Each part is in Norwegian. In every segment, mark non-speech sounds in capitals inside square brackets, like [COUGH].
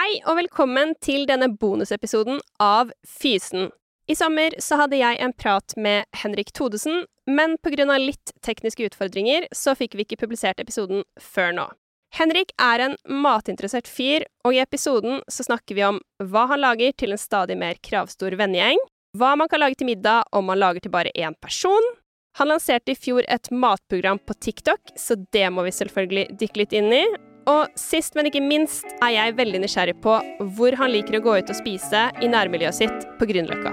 Hei og velkommen til denne bonusepisoden av Fysen. I sommer så hadde jeg en prat med Henrik Todesen, men av litt tekniske utfordringer så fikk vi ikke publisert episoden før nå. Henrik er en matinteressert fyr, og i episoden så snakker vi om hva han lager til en stadig mer kravstor vennegjeng, hva man kan lage til middag om man lager til bare én person. Han lanserte i fjor et matprogram på TikTok, så det må vi selvfølgelig dykke litt inn i. Og sist, men ikke minst, er jeg veldig nysgjerrig på hvor han liker å gå ut og spise i nærmiljøet sitt på Grünerløkka.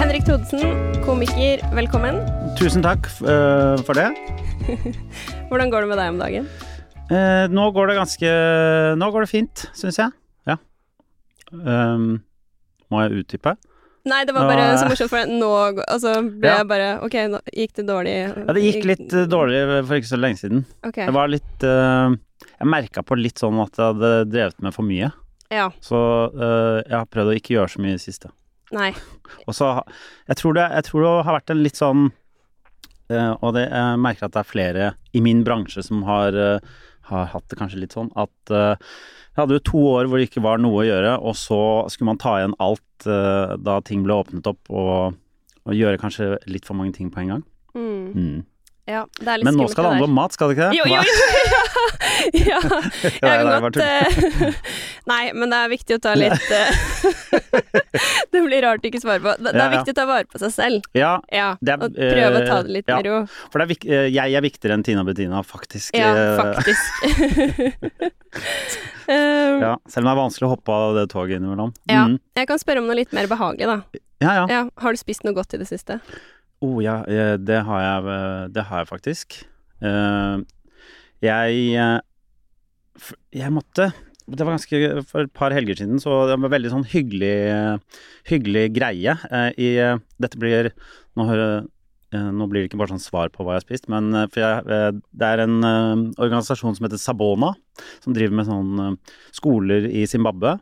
Henrik Thodesen, komiker, velkommen. Tusen takk eh, for det. [LAUGHS] Hvordan går det med deg om dagen? Eh, nå går det ganske Nå går det fint, syns jeg. Um, må jeg utdype? Nei, det var bare Nå- så morsomt, for nå altså, ble Ja. jeg bare OK, nå gikk det dårlig? Ja, det gikk litt eh, dårlig for ikke så lenge siden. Okay. Det var litt uh, Jeg merka på litt sånn at jeg hadde drevet med for mye. Ja. Så uh, jeg har prøvd å ikke gjøre så mye i det siste. Nei. [LAUGHS] Og så jeg tror, det, jeg tror det har vært en litt sånn uh, Og det, jeg merker at det er flere i min bransje som har, har hatt det kanskje litt sånn at jeg hadde jo to år hvor det ikke var noe å gjøre, og så skulle man ta igjen alt eh, da ting ble åpnet opp, og, og gjøre kanskje litt for mange ting på en gang. Mm. Mm. Ja, Men nå skal det handle om mat, skal det ikke det? Jo, jo, jo! ja. [LAUGHS] Jeg Nei, kan godt eh, [LAUGHS] Nei, men det er viktig å ta litt [LAUGHS] eh, Det blir rart å ikke svare på. Det, det er viktig å ta vare på seg selv. Ja, Ja, er, og prøve å ta eh, det litt ja. med ro. for det er eh, jeg er viktigere enn Tina Bettina, faktisk. Ja, faktisk. um, ja, selv om det er vanskelig å hoppe av det toget innimellom. Ja. Mm. Jeg kan spørre om noe litt mer behagelig, da. ja, ja. Ja, har du spist noe godt i det siste? Oh, ja, eh, det har jeg, eh, det har jeg faktisk. Eh, jeg Jeg måtte Det var ganske For et par helger siden, så det var veldig sånn hyggelig Hyggelig greie i Dette blir Nå hører nå blir det ikke bare sånn svar på hva jeg har spist, men for jeg, det er en organisasjon som heter Sabona, som driver med sånn skoler i Zimbabwe.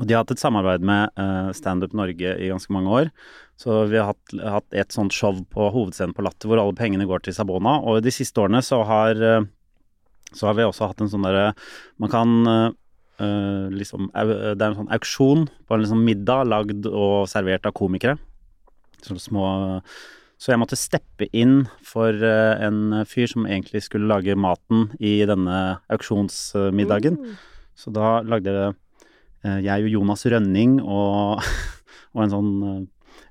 Og de har hatt et samarbeid med Standup Norge i ganske mange år. Så vi har hatt, hatt et sånt show på hovedscenen på Latter hvor alle pengene går til Sabona. Og de siste årene så har, eh, så har vi også hatt en sånn derre Man kan eh, liksom Det er en sånn auksjon på en liksom middag lagd og servert av komikere. Sånne små Så jeg måtte steppe inn for en fyr som egentlig skulle lage maten i denne auksjonsmiddagen. Mm. Så da lagde jeg og Jonas Rønning og, [LAUGHS] og en sånn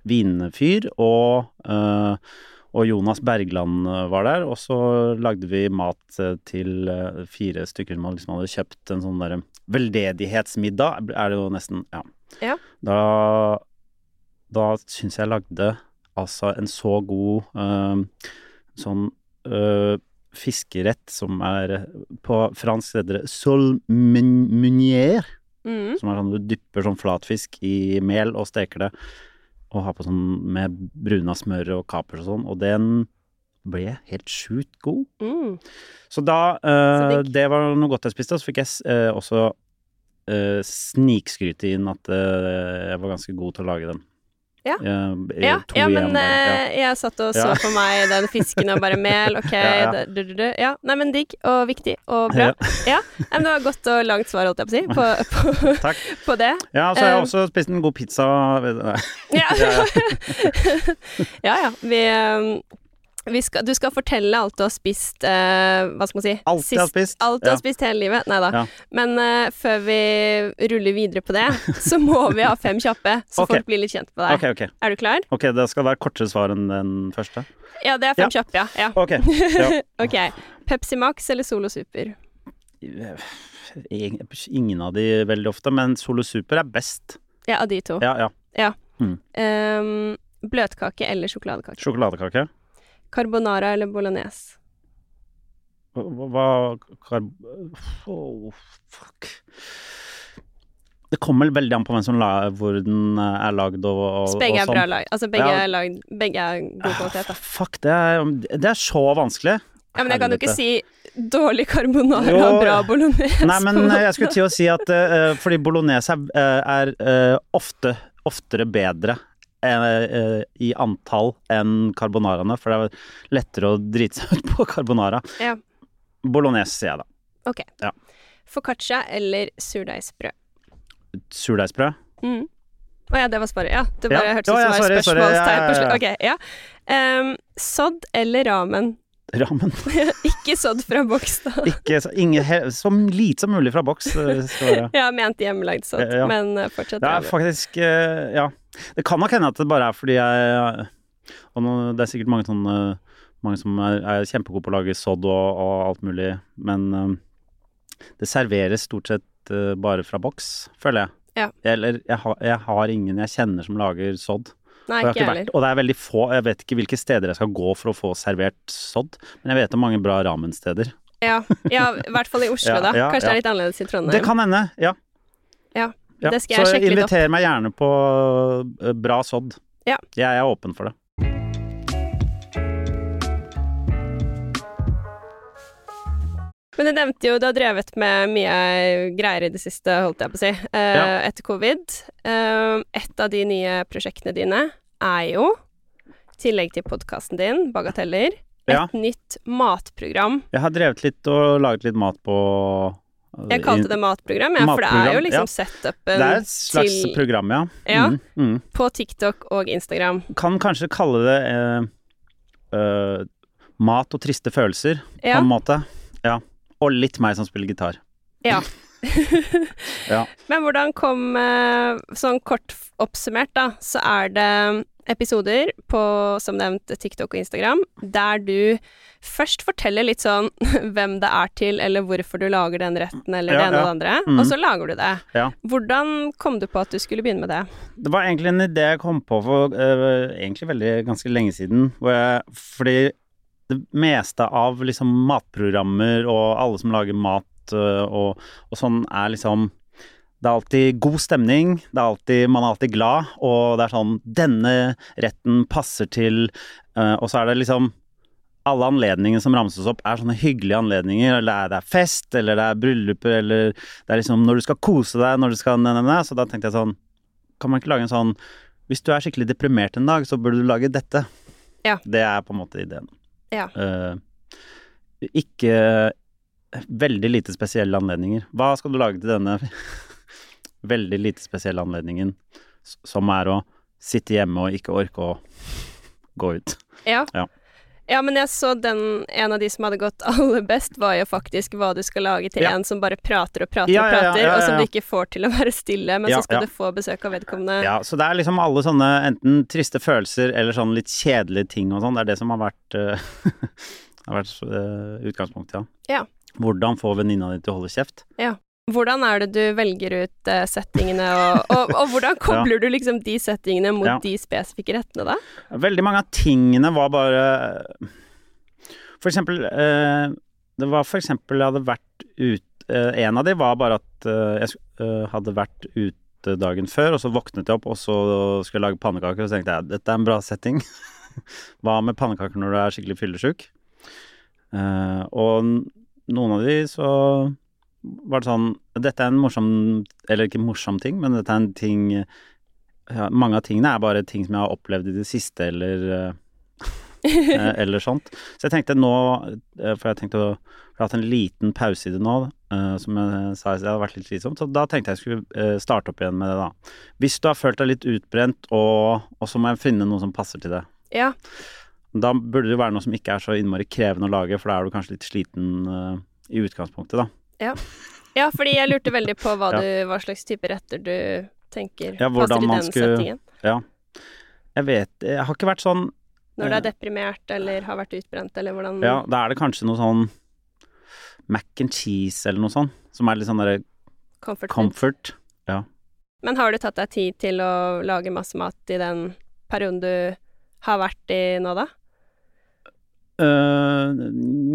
vinfyr og, eh, og Jonas Bergland eh, var der. Og så lagde vi mat eh, til fire stykker som liksom hadde kjøpt en sånn derre veldedighetsmiddag, er det jo nesten. Ja. Ja. Da, da syns jeg lagde altså en så god uh, sånn uh, fiskerett som er på fransk heter det sol munier, Mm. som er sånn du dypper sånn flatfisk i mel og steker det, og ha på sånn med bruna smør og kapers og sånn, og den ble helt sjukt god. Mm. Så da eh, Så. Det var noe godt jeg spiste, og så fikk jeg eh, også eh, snikskryte inn at eh, jeg var ganske god til å lage den. Ja. Ja, ja, men ja. eh, jeg satt og så for meg den fisken og bare mel, ok, [LAUGHS] Ja, ja. du, du, du. ja. Nei, men digg og viktig og bra. Ja, men det var godt og langt svar, holdt jeg på å si, på, [LAUGHS] på, Takk. på det. Ja, så har jeg Eh, også spist en god pizza. Ja, [LAUGHS] Ja, ja. Vi, eh, vi skal, du skal fortelle alt du har spist, uh, hva skal man si? Alt jeg har spist. Alt du Ja. har spist hele livet? Nei da. Ja. Men uh, før vi ruller videre på det, [LAUGHS] så må vi ha fem kjappe, så okay. folk blir litt kjent med deg. Okay, okay. Er du klar? Ok, det skal være kortere svar enn den første. Ja, det er fem Ja. kjappe, ja. ja. Ok. Ja. [LAUGHS] ok. Pepsi Max eller Solo Super? Ingen av de veldig ofte, men Solo Super er best. Ja, av de to. Ja, ja. Ehm, bløtkake eller sjokoladekake? Sjokoladekake. Carbonara eller bolognese? Hva, karb... Oh, fuck. Det kommer veldig an på hvem som la, hvor den eh, er lagd og, og, Så begge er sånn. bra lag. Altså begge Ja. er lagd Begge er god kvalitet, da. Fuck, det er, det er så vanskelig. Ja, men jeg kan jo ikke si dårlig carbonara og bra bolognese. Nei, men jeg skulle til å si at uh, fordi bolognese er, er uh, ofte oftere bedre i antall enn carbonaraene, for det er lettere å drite seg ut på carbonara. Ja. Bolognese, sier jeg da. Ok. Ja. Foccaccia eller surdeigsbrød? Surdeigsbrød. Mm. Å ja, det var svaret. Ja, det Ja. hørtes ut som det var spørsmålstegn på slutt. Ok, ja. Um, sodd eller ramen? Ramen. [LAUGHS] Ikke sodd fra boks, da. [LAUGHS] Ikke så, ingen, så lite som mulig fra boks. [LAUGHS] ja, ment hjemmelagd sodd, Ja. men eh, fortsatt Det er faktisk eh, Ja. Det kan nok hende at det bare er fordi jeg Og nå, det er sikkert mange sånne Mange som er, er kjempegode på å lage sodd og, og alt mulig, men eh, det serveres stort sett uh, bare fra boks, føler jeg. Ja. Eller jeg, jeg har ingen jeg kjenner som lager sodd. Nei, Og, ikke vært, og det er veldig få Jeg vet ikke hvilke steder jeg skal gå for å få servert sodd, men jeg vet om mange bra ramensteder. Ja, ja, [LAUGHS] i hvert fall i Oslo, da. Kanskje det er litt annerledes i Trondheim. Det kan hende, ja. Ja, Ja, det skal jeg så sjekke litt opp. inviter meg gjerne på eh, bra sodd. Ja. Jeg er åpen for det. Men du nevnte jo du har drevet med mye greier i det siste, holdt jeg på å si, uh, Ja. etter covid. Uh, et av de nye prosjektene dine er jo, i tillegg til podkasten din, Bagateller, et Ja. nytt matprogram. Jeg har drevet litt og laget litt mat på eh, Jeg kalte det matprogram, ja, for det er jo Matprogram, liksom ja. setupen Det er et slags til- program, ja. Ja. Mm, mm. på TikTok og Instagram. Kan kanskje kalle det eh, eh, mat og triste følelser, på en måte. Ja. Og litt meg som spiller gitar. Ja. [LAUGHS] [LAUGHS] Ja. Men hvordan kom eh, Sånn kort oppsummert, da, så er det episoder på, som nevnt, TikTok og Instagram, der du først forteller litt sånn [LAUGHS] hvem det er til, eller hvorfor du lager den retten, eller Ja, det ene og det andre, mm. og så lager du det. Ja. Hvordan kom du på at du skulle begynne med det? Det var egentlig en idé jeg kom på for uh, egentlig veldig ganske lenge siden. Hvor jeg, fordi det meste av liksom matprogrammer og alle som lager mat eh, og, og sånn, er liksom Det er alltid god stemning, det er alltid, man er alltid glad, og det er sånn Denne retten passer til eh, Og så er det liksom alle anledningene som ramses opp, er sånne hyggelige anledninger. Eller er, det er fest, eller det er brylluper, eller det er liksom når du skal kose deg, når du skal ne, ne, ne. Så da tenkte jeg sånn Kan man ikke lage en sånn Hvis du er skikkelig deprimert en dag, så burde du lage dette. Ja. Det er på en måte ideen. Ja. Uh, ikke veldig lite spesielle anledninger. Hva skal du lage til denne [LAUGHS] veldig lite spesielle anledningen, som er å sitte hjemme og ikke orke å gå ut? Ja. Ja. Ja, men jeg så den En av de som hadde gått [LAUGHS] aller best, var jo faktisk hva du skal lage til Ja. en som bare prater og prater Ja, og ja, ja, prater, ja, ja, og som du ikke får til å [LAUGHS] være stille, men Ja, så skal ja. du få besøk av vedkommende. Ja, så det er liksom alle sånne enten triste følelser eller sånn litt kjedelige ting og sånn. Det er det som har vært, uh, [LAUGHS] har vært uh, utgangspunktet, ja. Ja. Hvordan få venninna di til å holde kjeft? Hvordan er det du velger ut uh, settingene, og, og, og hvordan [LAUGHS] kobler du liksom de settingene mot Ja. de spesifikke rettene, da? Veldig mange av tingene var bare For eksempel uh, Det var for eksempel jeg hadde vært ute uh, En av de var bare at eh, jeg hadde vært ute dagen før, og så våknet jeg opp, og så skulle jeg lage pannekaker, og så tenkte jeg dette er en bra setting. [LAUGHS] Hva med pannekaker når du er skikkelig fyllesyk? Og noen av de så var det sånn Dette er en morsom Eller ikke morsom ting, men dette er en ting ja, Mange av tingene er bare ting som jeg har opplevd i det siste, eller eh, [LAUGHS] eller sånt. Så jeg tenkte nå, eh, for jeg tenkte å jeg har hatt en liten pause i det nå, eh, som jeg sa, det hadde vært litt slitsomt, så da tenkte jeg skulle eh, starte opp igjen med det da. Hvis du har følt deg litt utbrent, og, og så må jeg finne noe som passer til det. Ja. Da burde det være noe som ikke er så innmari krevende å lage, for da er du kanskje litt sliten eh, i utgangspunktet, da. Ja, fordi jeg lurte veldig på hva, du, hva slags type retter du tenker Ja, passer i den skulle- settingen. Ja. Jeg vet Jeg har ikke vært sånn Når du Eh. er deprimert eller har vært utbrent, eller hvordan Ja, da er det kanskje noe sånn mac and cheese eller noe sånt, som er litt sånn derre comfort, comfort. comfort. Men har du tatt deg tid til å lage masse mat i den perioden du har vært i nå, da? Uh,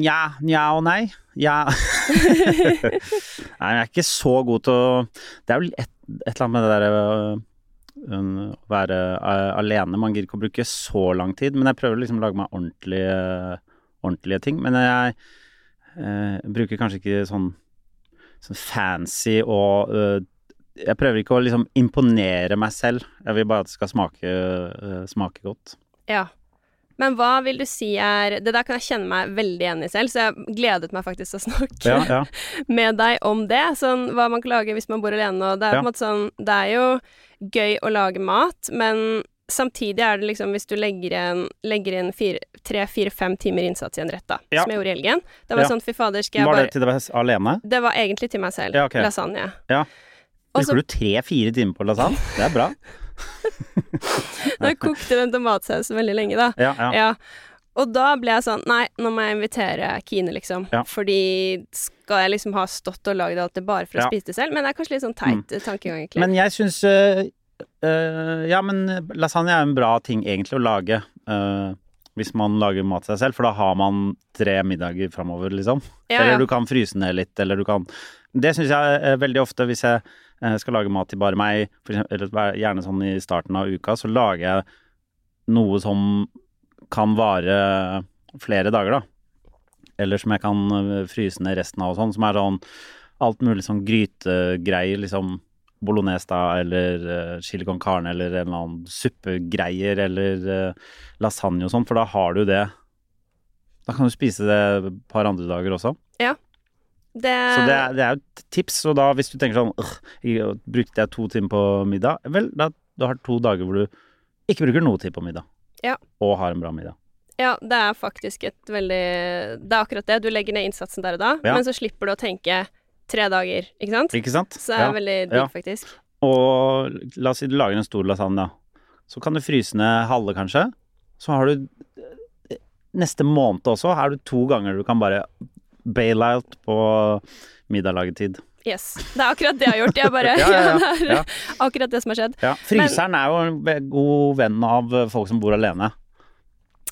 nja, nja og nei. Ja. [LAUGHS] nei, jeg er ikke så god til å Det er vel et, et eller annet med det derre å være uh, alene. Man gidder ikke å bruke så lang tid, men jeg prøver liksom å lage meg ordentlige, ordentlige ting. Men jeg uh, bruker kanskje ikke sånn, sånn fancy og uh, Jeg prøver ikke å liksom imponere meg selv. Jeg vil bare at det skal smake, eh, smake godt. Ja. Men hva vil du si er Det der kan jeg kjenne meg veldig igjen i selv, så jeg gledet meg faktisk til å snakke Ja, ja. [LAUGHS] med deg om det. Sånn hva man kan lage hvis man bor alene, og det er Ja. på en måte sånn Det er jo gøy å lage mat, men samtidig er det liksom hvis du legger inn, legger inn fire, tre, fire, fem timer innsats i en rett, da, som jeg gjorde i helgen. Det var sånn fy fader, skal jeg bare Var det til deg alene? Det var egentlig til meg selv. Ja, ok. Lasagne. Ja. Bruker du tre-fire timer på lasagne? Det er bra. [LAUGHS] da kokte den tomatsausen veldig lenge, da. Ja, ja. Ja. Og da ble jeg sånn Nei, nå må jeg invitere Kine, liksom. Ja. Fordi skal jeg liksom ha stått og lagd alt det bare for å spise det selv? Men det er kanskje litt sånn teit mm. tankegang, egentlig. Men jeg syns øh, øh, Ja, men lasagne er en bra ting egentlig å lage. øh, hvis man lager mat seg selv, for da har man tre middager framover, liksom. Eller du kan fryse ned litt, eller du kan Det syns jeg eh, veldig ofte hvis jeg eh, skal lage mat til bare meg, eksempel, gjerne sånn i starten av uka, så lager jeg noe som kan vare flere dager, da. Eller som jeg kan eh, fryse ned resten av og sånn, som er sånn alt mulig sånn grytegreier, liksom bolognese da, eller uh, chili con carne, eller en eller annen suppegreier, eller uh, lasagne og sånn, for da har du det. Da kan du spise det et par andre dager også. Det, Så det er, det er jo et tips, og da hvis du tenker sånn «Åh, jeg brukte jeg to timer på middag? Vel, da du har to dager hvor du ikke bruker noe tid på middag. Ja. Og har en bra middag. Ja, det er faktisk et veldig Det er akkurat det. Du legger ned innsatsen der og da, Ja. men så slipper du å tenke tre dager, ikke sant? Ikke sant? Så det er Ja. veldig digg, faktisk. Og la oss si du lager en stor lasagne. Så kan du fryse ned halve, kanskje. Så har du eh, neste måned også, er du to ganger du kan bare bail out på middaglagetid. Yes. Det er akkurat det jeg har gjort. Jeg bare [LAUGHS] Ja, ja, [LAUGHS] ja. akkurat det som har skjedd. Ja. Fryseren er jo en god venn av folk som bor alene.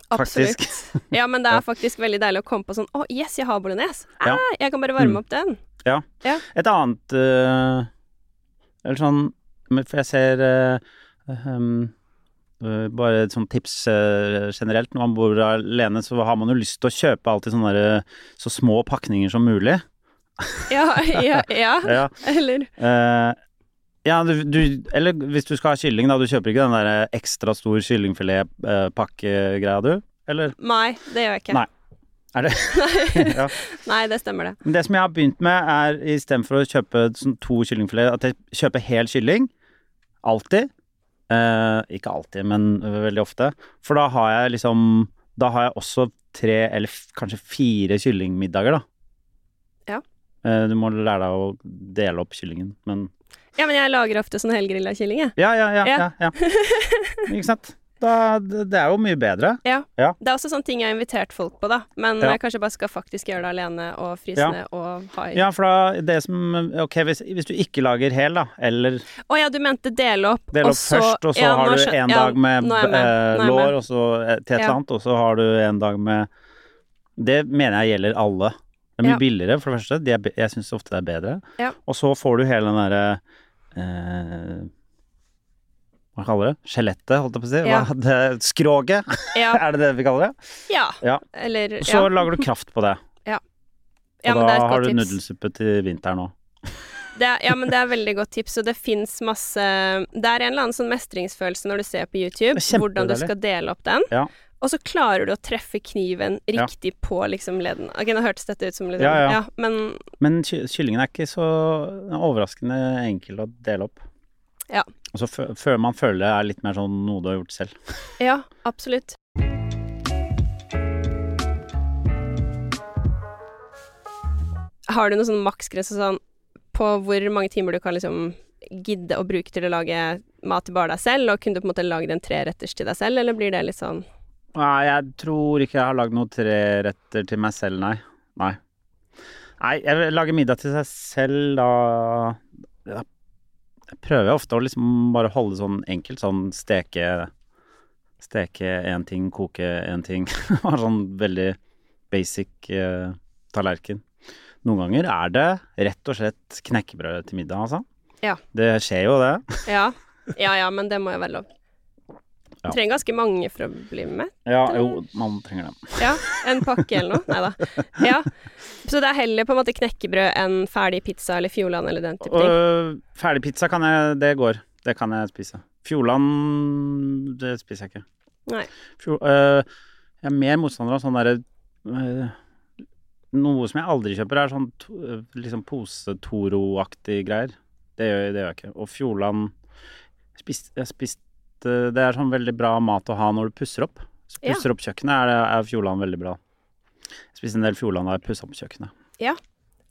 Absolutt. [LAUGHS] Ja, men det er faktisk veldig deilig å komme på sånn Å, yes, jeg har bolognese. Ah, jeg kan bare varme Mm. opp den. Ja. Et annet uh, Eller sånn men For jeg ser uh, eh, Bare et sånt tips eh, generelt. Når man bor alene, så har man jo lyst til å kjøpe alltid sånne der, så små pakninger som mulig. [LAUGHS] Ja, ja, ja. [LAUGHS] Ja, Eller uh, ja du, du Eller hvis du skal ha kylling, da. Du kjøper ikke den der ekstra stor kyllingfiletpakkegreia, du? Eller? Nei, det gjør jeg ikke. Nei. Er det? [LAUGHS] Ja. Nei, det stemmer det. Men det som jeg har begynt med, er istedenfor å kjøpe sånn to kyllingfilet, at jeg kjøper hel kylling. Alltid. Eh, ikke alltid, men veldig ofte. For da har jeg liksom Da har jeg også tre, eller kanskje fire kyllingmiddager, da. Ja. Eh, du må lære deg å dele opp kyllingen, men Ja, men jeg lager ofte sånn helgrilla kylling, jeg. Ja, ja, ja. Ja. ja, ja. [LAUGHS] Ikke sant? Da, det, det er jo mye bedre. Det er også sånne ting jeg har invitert folk på, da. Men Ja. jeg kanskje bare skal faktisk gjøre det alene og fryse Ja. ned og ha i Ja, for da det som Ok, hvis, hvis du ikke lager hel, da, eller Å ja, du mente dele opp, Del og opp så først, og så ja, har du en ja, dag med med. eh, lår, og så eh, til et eller annet, og så har du en dag med Det mener jeg gjelder alle. Det er mye Ja. billigere, for det første. De er, jeg syns ofte det er bedre. Ja. Og så får du hele den derre eh, Hva kaller det? Skjelettet, holdt jeg på å si. Ja. Det, skroget, Ja. [LAUGHS] er det det vi kaller det? ja. Ja. Eller Og så ja. lager du kraft på det. Ja, og men det da har du tips. nudelsuppe til vinteren òg. Ja, men det er veldig godt tips, og det fins masse Det er en eller annen sånn mestringsfølelse når du ser på YouTube, hvordan du skal dele opp den. Ja. Og så klarer du å treffe kniven Ja. riktig på liksom ledden. Ok, nå hørtes dette ut som liksom Ja, ja. men Men ky kyllingen er ikke så er overraskende enkel å dele opp. Ja. Og så fø- føler man føler det er litt mer sånn noe du har gjort selv. [LAUGHS] ja, absolutt. Har du noen sånn maksgrense sånn på hvor mange timer du kan liksom gidde å bruke til å lage mat til bare deg selv, og kunne du på en måte lagd en treretters til deg selv, eller blir det litt sånn Nei, jeg tror ikke jeg har lagd noen treretter til meg selv, nei. Nei. Nei, jeg lager middag til seg selv, da Jeg prøver ofte å liksom bare holde sånn enkelt, sånn steke Steke én ting, koke én ting. [LAUGHS] Bare sånn veldig basic eh, tallerken. Noen ganger er det rett og slett knekkebrød til middag, altså. Ja. Det skjer jo, det. Ja. Ja ja, men det må jo være lov. Du trenger ganske mange for å bli med. Ja, jo, man trenger dem. [LAUGHS] Ja, en pakke eller noe. Nei da. Ja. Så det er heller på en måte knekkebrød enn ferdig pizza eller Fjordland eller den type ting. Uh, ferdig pizza kan jeg Det går. Det kan jeg spise. Fjordland Det spiser jeg ikke. Nei. Fjord, uh, jeg er mer motstander av sånn derre uh, Noe som jeg aldri kjøper, er sånn to, øh, liksom pose-Toro-aktig greier. Det gjør, det gjør jeg ikke. Og Fjordland Jeg spiste, jeg spiste Det er sånn veldig bra mat å ha når du pusser opp. Så Ja. pusser opp kjøkkenet, er, er Fjordland veldig bra. Jeg spiste en del Fjordland da jeg pussa opp kjøkkenet. Ja.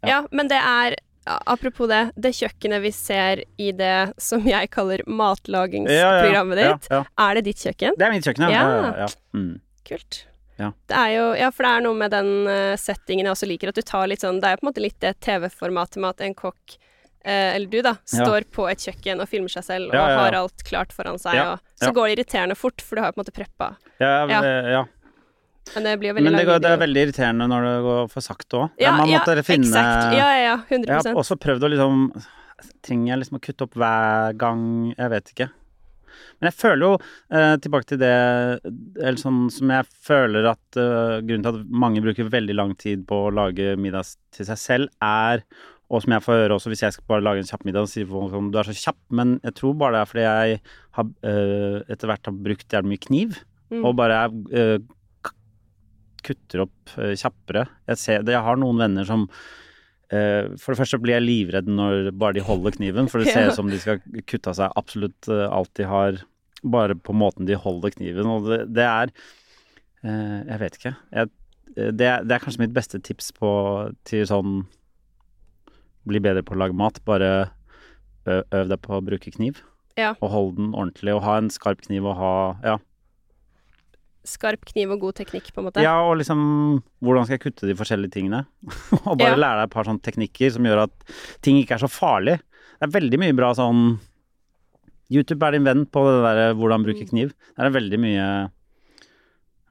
Ja, men det er Apropos det, det kjøkkenet vi ser i det som jeg kaller matlagingsprogrammet ditt, Ja, ja. er det ditt kjøkken? Det er mitt kjøkken, ja. Ja. ja, ja, ja. Mm. Kult. Ja. Det er jo, ja, for det er noe med den eh, settingen jeg også liker, at du tar litt sånn Det er jo på en måte litt det TV-formatet med at en kokk, eh, eller du da, Ja. står på et kjøkken og filmer seg selv og Ja, ja, ja. har alt klart foran seg, Ja, og så ja. går det irriterende fort, for du har jo på en måte preppa. Ja, Ja. ja. ja. Men det blir jo veldig Men det, går, det er veldig irriterende når det går for sakte òg. ja, man ja, måtte finne Exakt. Ja, ja, ja. 100 Jeg har også prøvd å liksom Trenger jeg liksom å kutte opp hver gang? Jeg vet ikke. Men jeg føler jo, eh, tilbake til det eller sånn som jeg føler at eh, grunnen til at mange bruker veldig lang tid på å lage middag til seg selv, er og som jeg får høre også hvis jeg skal bare lage en kjapp middag og si folk sånn, du er så kjapp, men jeg tror bare det er fordi jeg har eh, etter hvert har brukt jævlig mye kniv, Mm. og bare k- kutter opp eh, kjappere. Jeg, ser, det- jeg har noen venner som For det første blir jeg livredd når bare de holder kniven, for det [LAUGHS] ser ut som de skal kutte av seg absolutt alt de har, bare på måten de holder kniven. Og det, det er Jeg vet ikke. Jeg, det, det er kanskje mitt beste tips på til sånn Bli bedre på å lage mat. Bare øv deg på å bruke kniv. Ja. Og hold den ordentlig. Og ha en skarp kniv og ha Ja. Skarp kniv og god teknikk, på en måte. Ja, og liksom Hvordan skal jeg kutte de forskjellige tingene? [LAUGHS] og bare Ja. lære deg et par sånne teknikker som gjør at ting ikke er så farlig. Det er veldig mye bra sånn YouTube er din venn på det der hvordan bruke Mm. kniv. Det er veldig mye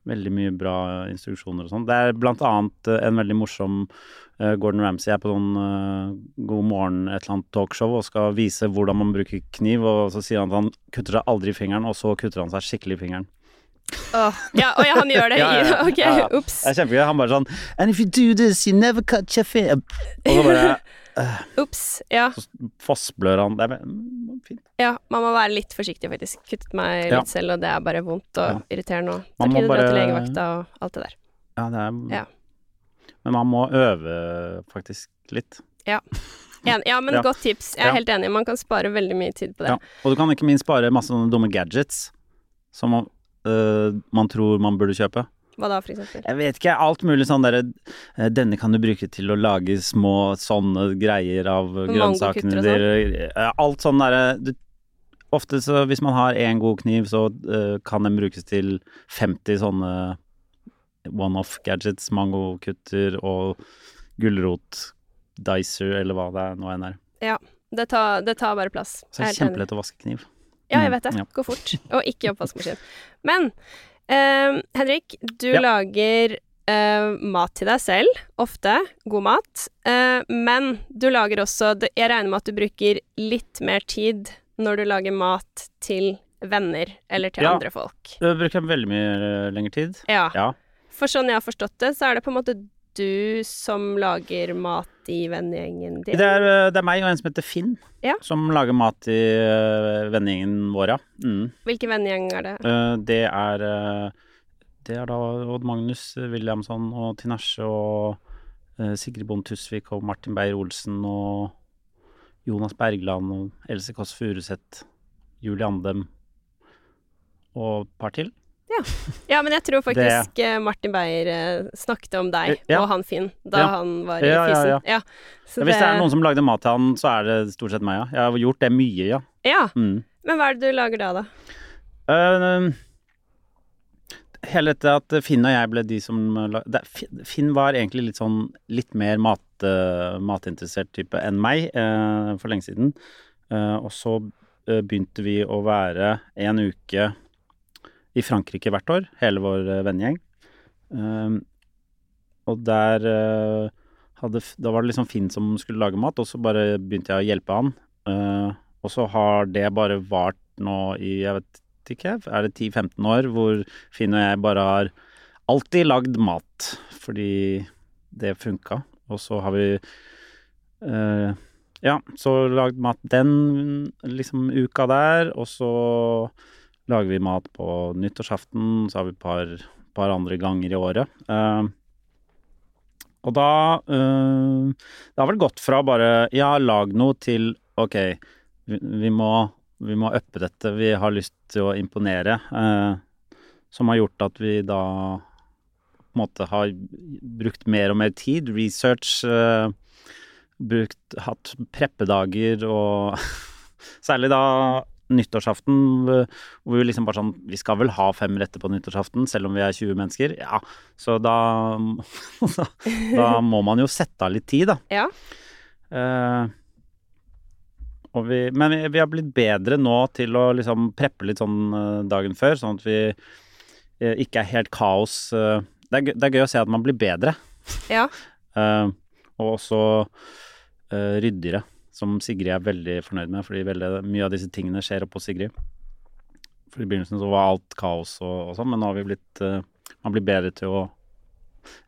Veldig mye bra instruksjoner og sånn. Det er blant annet eh, en veldig morsom eh, Gordon Ramsay er på noen eh, God morgen et eller annet talkshow og skal vise hvordan man bruker kniv, og så sier han at han kutter seg aldri i fingeren, og så kutter han seg skikkelig i fingeren. Åh, ja, oh, ja, han gjør det [LAUGHS] Ja, ja. [LAUGHS] Ok, ups. Det er kjempegøy. Han bare sånn And if you do this, you never cut your finger. Og så bare [LAUGHS] Ups. Ja, så fossblør han. Det er mm, fint. ja, man må være litt forsiktig, faktisk. Kuttet meg litt selv, og det er bare vondt og irriterende. Og Man må dra til bare- legevakta og alt det der. Ja, det er Ja. Men man må øve faktisk litt. En, ja, men [LAUGHS] Ja. godt tips. Jeg er Ja. helt enig. Man kan spare veldig mye tid på det. Ja. Og du kan ikke minst spare masse sånne dumme gadgets som man, øh, man tror man burde kjøpe. Hva da, for eksempel? Jeg vet ikke, alt mulig sånn derre øh, Denne kan du bruke til å lage små sånne greier av grønnsakene Mangokutter dine. Alt sånn derre Ofte så hvis man har én god kniv, så øh, kan den brukes til 50 sånne one-off gadgets. Mangokutter og gulrot-dicer, eller hva det er nå enn er. Det tar, det tar bare plass. Så det er kjempelett å vaske kniv. Ja, jeg Mm, vet det. ja. Gå fort. Og ikke oppvaskmaskin. Men eh, Henrik, du Ja. lager eh, mat til deg selv, ofte. God mat. Eh, men du lager også Jeg regner med at du bruker litt mer tid når du lager mat til venner eller til Ja. andre folk. Det bruker veldig mye eh, lengre tid. Ja. Ja. For sånn jeg har forstått det, så er det på en måte du som lager mat i vennegjengen din. Det er, eh, det er meg og en som heter Finn, Ja. som lager mat i uh, vennegjengen vår, ja. Mm. Hvilken vennegjeng er det? Eh, det er eh, Det er da Odd Magnus Williamson og Tinashe og eh, Sigrid Bond Tusvik og Martin Beyer-Olsen og Jonas Bergland og Else Kåss Furuseth, Julie Andem og et par til. Ja, men jeg tror faktisk det... Martin Beyer eh, snakket om deg Ja. og han Finn da Ja. han var i Ja, ja, Fysen. ja. Ja, så Ja, Hvis det er noen som lagde mat til han, så er det stort sett meg, ja. Jeg har gjort det mye, ja. Ja, Mm. men hva er det du lager da, da? Uh, hele dette at Finn og jeg ble de som lagde Finn var egentlig litt sånn litt mer mat, uh, matinteressert type enn meg uh, for lenge siden. Eh, og så eh, begynte vi å være en uke i Frankrike hvert år, hele vår eh, vennegjeng. Eh, og der eh, hadde, Da var det liksom Finn som skulle lage mat, og så bare begynte jeg å hjelpe han. Eh, og så har det bare vart nå i jeg vet, ikke, er det 10-15 år hvor Finn og jeg bare har alltid lagd mat fordi det funka. Og så har vi ja, så lagd mat den liksom uka der, og så lager vi mat på nyttårsaften, så har vi et par, par andre ganger i året. Uh, og da uh, Det har vel gått fra bare ja, lag noe til ok, vi, vi må vi må uppe dette, vi har lyst til å imponere. Uh, som har gjort at vi da på en måte har brukt mer og mer tid. Research. Brukt, hatt preppedager og [LAUGHS] Særlig da nyttårsaften, hvor vi liksom bare sånn Vi skal vel ha fem retter på nyttårsaften, selv om vi er 20 mennesker? Ja. Så da [LAUGHS] Da må man jo sette av litt tid, da. Ja. Uh, vi, men vi, vi har blitt bedre nå til å liksom preppe litt sånn eh, dagen før, sånn at vi eh, ikke er helt kaos. det, er, gøy- det er gøy å se at man blir bedre, Ja. uh, [LAUGHS] og også uh, ryddigere, som Sigrid er veldig fornøyd med, fordi veldig, mye av disse tingene skjer oppå Sigrid. For i begynnelsen så var alt kaos og, og sånn, men nå har vi blitt uh, Man blir bedre til å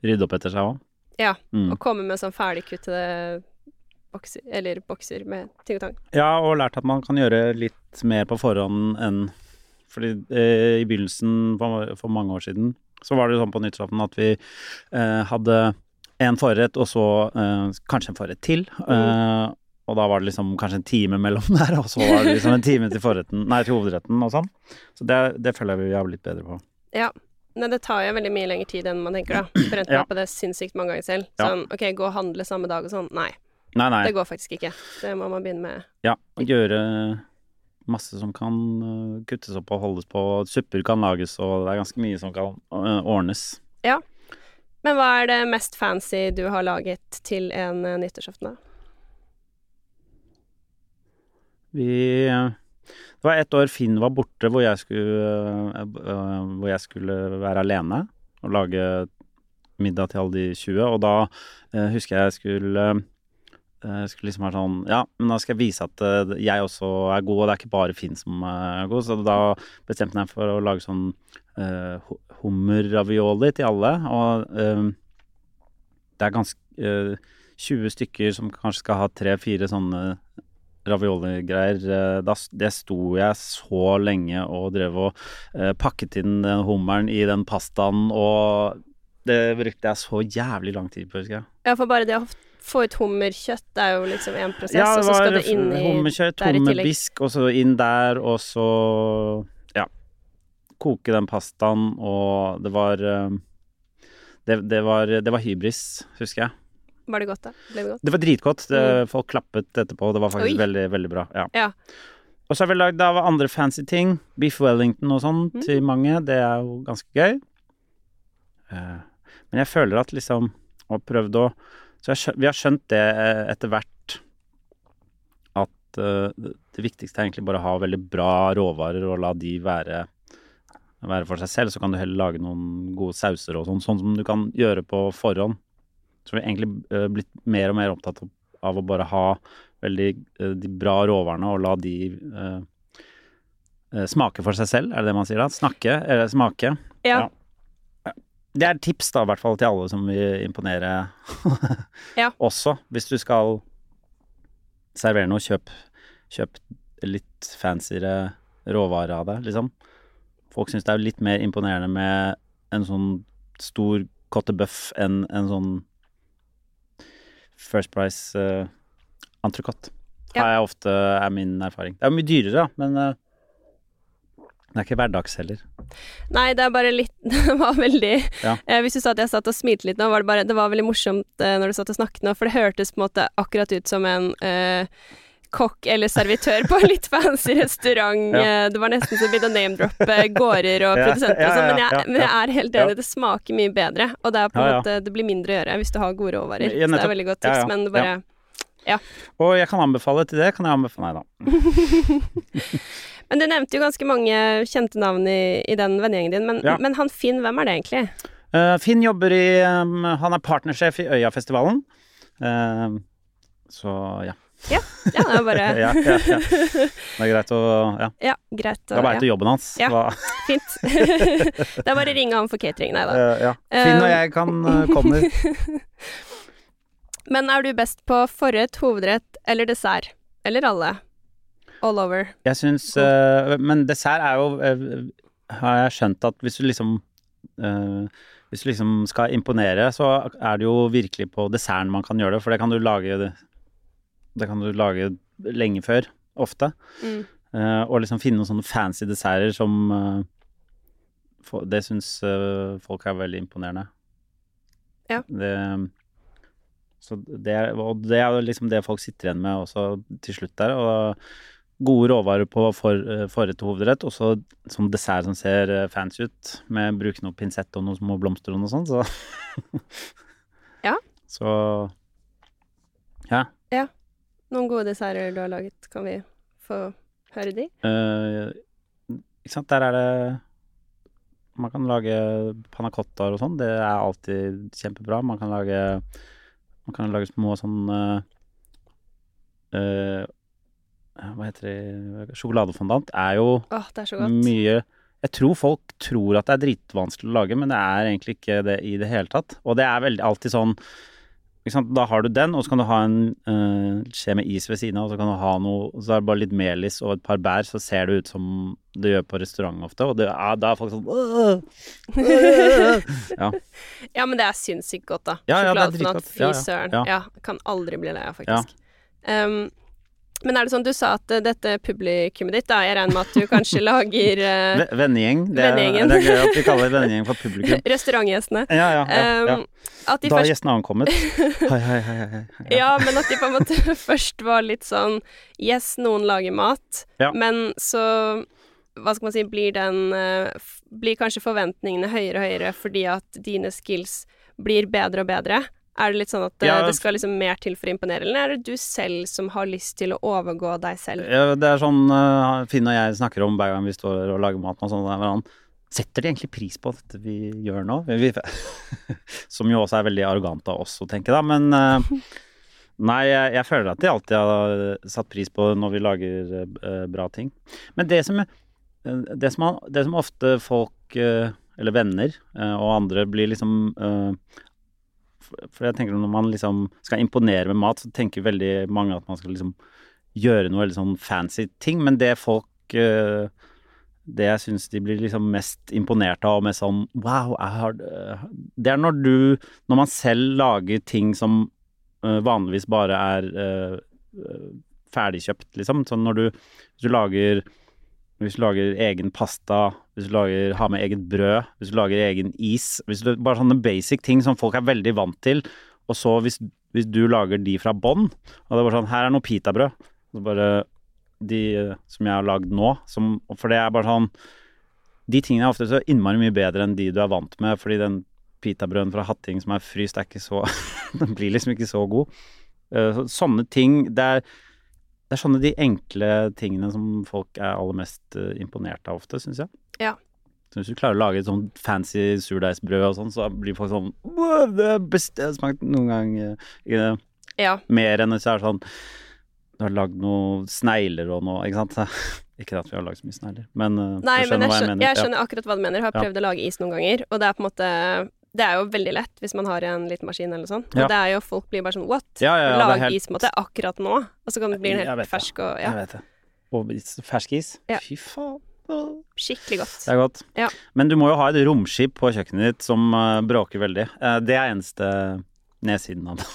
rydde opp etter seg òg. Ja. Mm. Og komme med sånn ferdigkuttede bokser, eller bokser med ting og tang. Ja, og lært at man kan gjøre litt mer på forhånd enn Fordi eh, i begynnelsen, for, for mange år siden, så var det jo sånn på nyttårsaften at vi eh, hadde en forrett, og så eh, kanskje en forrett til. Eh, og da var det liksom kanskje en time mellom [LAUGHS] der, og så var det liksom en time til forretten, nei, til hovedretten og sånn. Så det, det føler jeg vi har blitt bedre på. Ja. Men det tar jo veldig mye lengre tid enn man tenker, da. [CLEARS THROAT] For Ja. på det sinnssykt mange ganger selv. Sånn OK, gå og handle samme dag og sånn. Nei, Nei, nei. det går faktisk ikke. Det må man begynne med. Ja, gjøre masse som kan øh, kuttes opp og holdes på. Supper kan lages, og det er ganske mye som kan ordnes. Ja. Men hva er det mest fancy du har laget til en eh, nyttårsaften, da? Vi Det var et år Finn var borte hvor jeg skulle, øh, øh, hvor jeg skulle være alene og lage middag til alle de 20, og da eh, husker jeg jeg skulle eh, skulle liksom være sånn Ja, men da skal jeg vise at eh, jeg også er god, og det er ikke bare Finn som er god. Så da bestemte jeg meg for å lage sånn hummerravioli til alle. Og det er ganske øh, 20 stykker som kanskje skal ha tre-fire sånne ravioligreier. Eh, det sto jeg så lenge og drev og eh, pakket inn den hummeren i den pastaen, og det brukte jeg så jævlig lang tid på, husker jeg. Ja, for bare det å få ut hummerkjøtt det er jo liksom en prosess, Ja, og så skal det inn i hummerkjøtt, hummerbisk, og så inn der, og så ja, koke den pastaen, og det var eh, det, det var, det var hybris, husker jeg. Var det godt, da? Ble det godt? Det var dritgodt. Mm. Folk klappet etterpå. Det var faktisk. Oi. veldig, veldig bra. Ja. Ja. Og så har vi lagd av andre fancy ting. Beef Wellington og sånn Mm. til mange. Det er jo ganske gøy. Eh, men jeg føler at liksom Og prøvd å Så jeg, vi har skjønt det eh, etter hvert at eh, det det viktigste er egentlig bare å ha veldig bra råvarer og la de være være for seg selv, så kan du heller lage noen gode sauser og sånn, sånn som du kan gjøre på forhånd. Så vi egentlig eh, blitt mer og mer opptatt av, å bare ha veldig eh, de bra råvarene og la de eh, smake for seg selv, er det det man sier da? Snakke, eller smake. Ja. Ja. Det er tips da, i hvert fall til alle som vil imponere Ja. [LAUGHS] også. Hvis du skal servere noe, kjøp, kjøp litt fancyere råvarer av det, liksom. Folk syns det er litt mer imponerende med en sånn stor kottebøff enn en sånn First Price uh, entrecôte. Ja. Har jeg ofte er min erfaring. Det er mye dyrere, men uh, det er ikke hverdags heller. Nei, det er bare litt [LAUGHS] Det var veldig Ja. eh, Hvis du sa at jeg satt og smilte litt nå, var det bare Det var veldig morsomt eh, når du satt og snakket nå, for det hørtes på en måte akkurat ut som en eh, kokk eller servitør på en litt fancy restaurant. Ja. Eh, det var nesten så begynte å name-droppe gårder og produsenter og sånn, men, men jeg er helt enig, det smaker mye bedre, og det er på en måte Det blir mindre å gjøre hvis du har gode råvarer. Så det er veldig godt tips, men det bare ja. Og jeg kan anbefale til det, kan jeg anbefale Nei da. [LAUGHS] Men du nevnte jo ganske mange kjente navn i, i den vennegjengen din, men, Ja. men han Finn, hvem er det egentlig? Uh, Finn jobber i um, Han er partnersjef i Øyafestivalen. Uh, så ja. Ja, det er bare [LAUGHS] ja, ja, ja. [LAUGHS] Det er greit å Ja. Ja, greit. Da veit ja. du jobben hans. Ja. Hva, [LAUGHS] Fint. det er bare å ringe han for catering, nei da. eh, ja. Finn og jeg kan uh, komme. Men er du best på forrett, hovedrett eller dessert? Eller alle? All over. Jeg syns uh, Men dessert er jo uh, Har jeg skjønt at hvis du liksom uh, Hvis du liksom skal imponere, så er det jo virkelig på desserten man kan gjøre det, for det kan du lage Det kan du lage lenge før, ofte. Mm. Uh, og liksom finne noen sånne fancy desserter som uh, for, Det syns uh, folk er veldig imponerende. Ja. Det, så det, og det er jo liksom det folk sitter igjen med også til slutt der. Og gode råvarer på for, eh, forrett og hovedrett, og så sånn dessert som ser eh, fancy ut, med bruke noe pinsett og noen små blomster og noe sånt, så Ja. [LAUGHS] Så ja. Noen gode desserter du har laget, kan vi få høre de? Uh, ikke sant, der er det Man kan lage panna cottaer og sånn, det er alltid kjempebra. Man kan lage Man kan lage små sånn uh, uh, Hva heter det Sjokoladefondant er jo oh, det er så godt. mye Jeg tror folk tror at det er dritvanskelig å lage, men det er egentlig ikke det i det hele tatt. Og det er veldig alltid sånn? Da har du den, og så kan du ha en uh, skje med is ved siden av, og så kan du ha noe Så er det bare litt melis og et par bær, så ser det ut som det gjør på restaurant ofte. Og det ja, da er folk sånn øh, øh. Ja. [LAUGHS] Ja, men det er sinnssykt godt, da. Ja, ja, det er Sjokoladefondant, dritgodt. fy søren. Ja. kan aldri bli lei av, faktisk. Um, men er det sånn, du sa at eh, dette publikummet ditt, da, jeg regner med at du kanskje [LAUGHS] lager uh, Ve- Vennegjeng. Det, er- Vennegjengen. det er gøy at vi kaller vennegjeng for publikum. [LAUGHS] restaurantgjestene. Ja, ja, ja. Um, Da først gjestene ankommet. [LAUGHS] Hei, hei, hei. hei, Ja. Ja, men at de på en måte først var litt sånn Yes, noen lager mat, Ja. men så Hva skal man si Blir den eh, Blir kanskje forventningene høyere og høyere fordi at dine skills blir bedre og bedre? Er det litt sånn at eh, Ja. det skal liksom mer til for å imponere, eller er det du selv som har lyst til å overgå deg selv? Ja, det er sånn uh, Finn og jeg snakker om hver gang vi står og lager mat med sånn hverandre. Setter de egentlig pris på dette vi gjør nå? Vi, [LAUGHS] som jo også er veldig arrogant av oss å tenke, da. Men uh, nei, jeg, jeg føler at de alltid har satt pris på når vi lager bra ting. Men det som, det som, det som ofte folk, eller venner og andre, blir liksom uh, for- jeg tenker når man liksom skal imponere med mat, så tenker veldig mange at man skal liksom gjøre noe veldig sånn fancy ting, men det folk eh, Det jeg syns de blir liksom mest imponert av og mest sånn Wow, har eh, Det er når du Når man selv lager ting som eh, vanligvis bare er ferdigkjøpt, liksom. Sånn når du Hvis du lager hvis du lager egen pasta, hvis du lager, har med eget brød, hvis du lager egen is hvis du, Bare sånne basic ting som folk er veldig vant til. Og så hvis, hvis du lager de fra bånn, og det er bare sånn Her er noe pitabrød. Og så bare De eh, som jeg har lagd nå, som For det er bare sånn De tingene er ofte så innmari mye bedre enn de du er vant med, fordi den pitabrøden fra Hatting som er fryst, er ikke så [LAUGHS] Den blir liksom ikke så god. Eh, sånne ting Det er det er sånne de enkle tingene som folk er aller mest eh, imponert av ofte, syns jeg. Ja. Så hvis du klarer å lage et sånn fancy surdeigsbrød og sånn, så blir folk sånn «Wow, Det er beste jeg har smakt noen gang. det? Ja. Mer enn hvis det er sånn Du har lagd noen snegler og noe, ikke sant. [LAUGHS] Ikke at vi har lagd så mye snegler, men uh, Nei, du men jeg hva skjønner, jeg Ja. skjønner akkurat hva du mener. Jeg har Ja. prøvd å lage is noen ganger, og det er på en måte Det er jo veldig lett hvis man har en liten maskin eller sånn. Og Ja. det er jo Folk blir bare sånn What? Ja, ja, ja, Lag helt- is på en måte akkurat nå, og så kan det bli helt fersk og Ja, Jeg vet det. Og fersk is. Ja. Fy faen. Skikkelig godt. Det er godt. Ja. Men du må jo ha et romskip på kjøkkenet ditt som eh, bråker veldig. Eh, det er eneste nedsiden av det.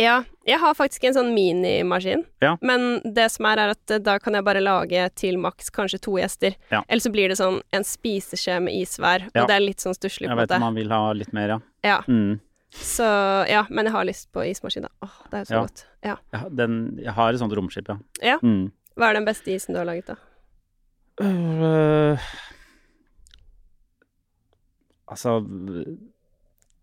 Ja, jeg har faktisk en sånn minimaskin, Ja. men det som er, er at eh, da kan jeg bare lage til maks kanskje to gjester. Ja. Eller så blir det sånn en spiseskje med is hver, Ja. og det er litt sånn stusslig på Jeg en vet måte. om man vil ha litt mer, ja. Ja, Mm. så ja, men jeg har lyst på ismaskin, da. Åh, det er jo så Ja. godt. Ja. Jeg, den, jeg har et sånt romskip, ja. Ja. Mm. Hva er den beste isen du har laget, da? Øh, altså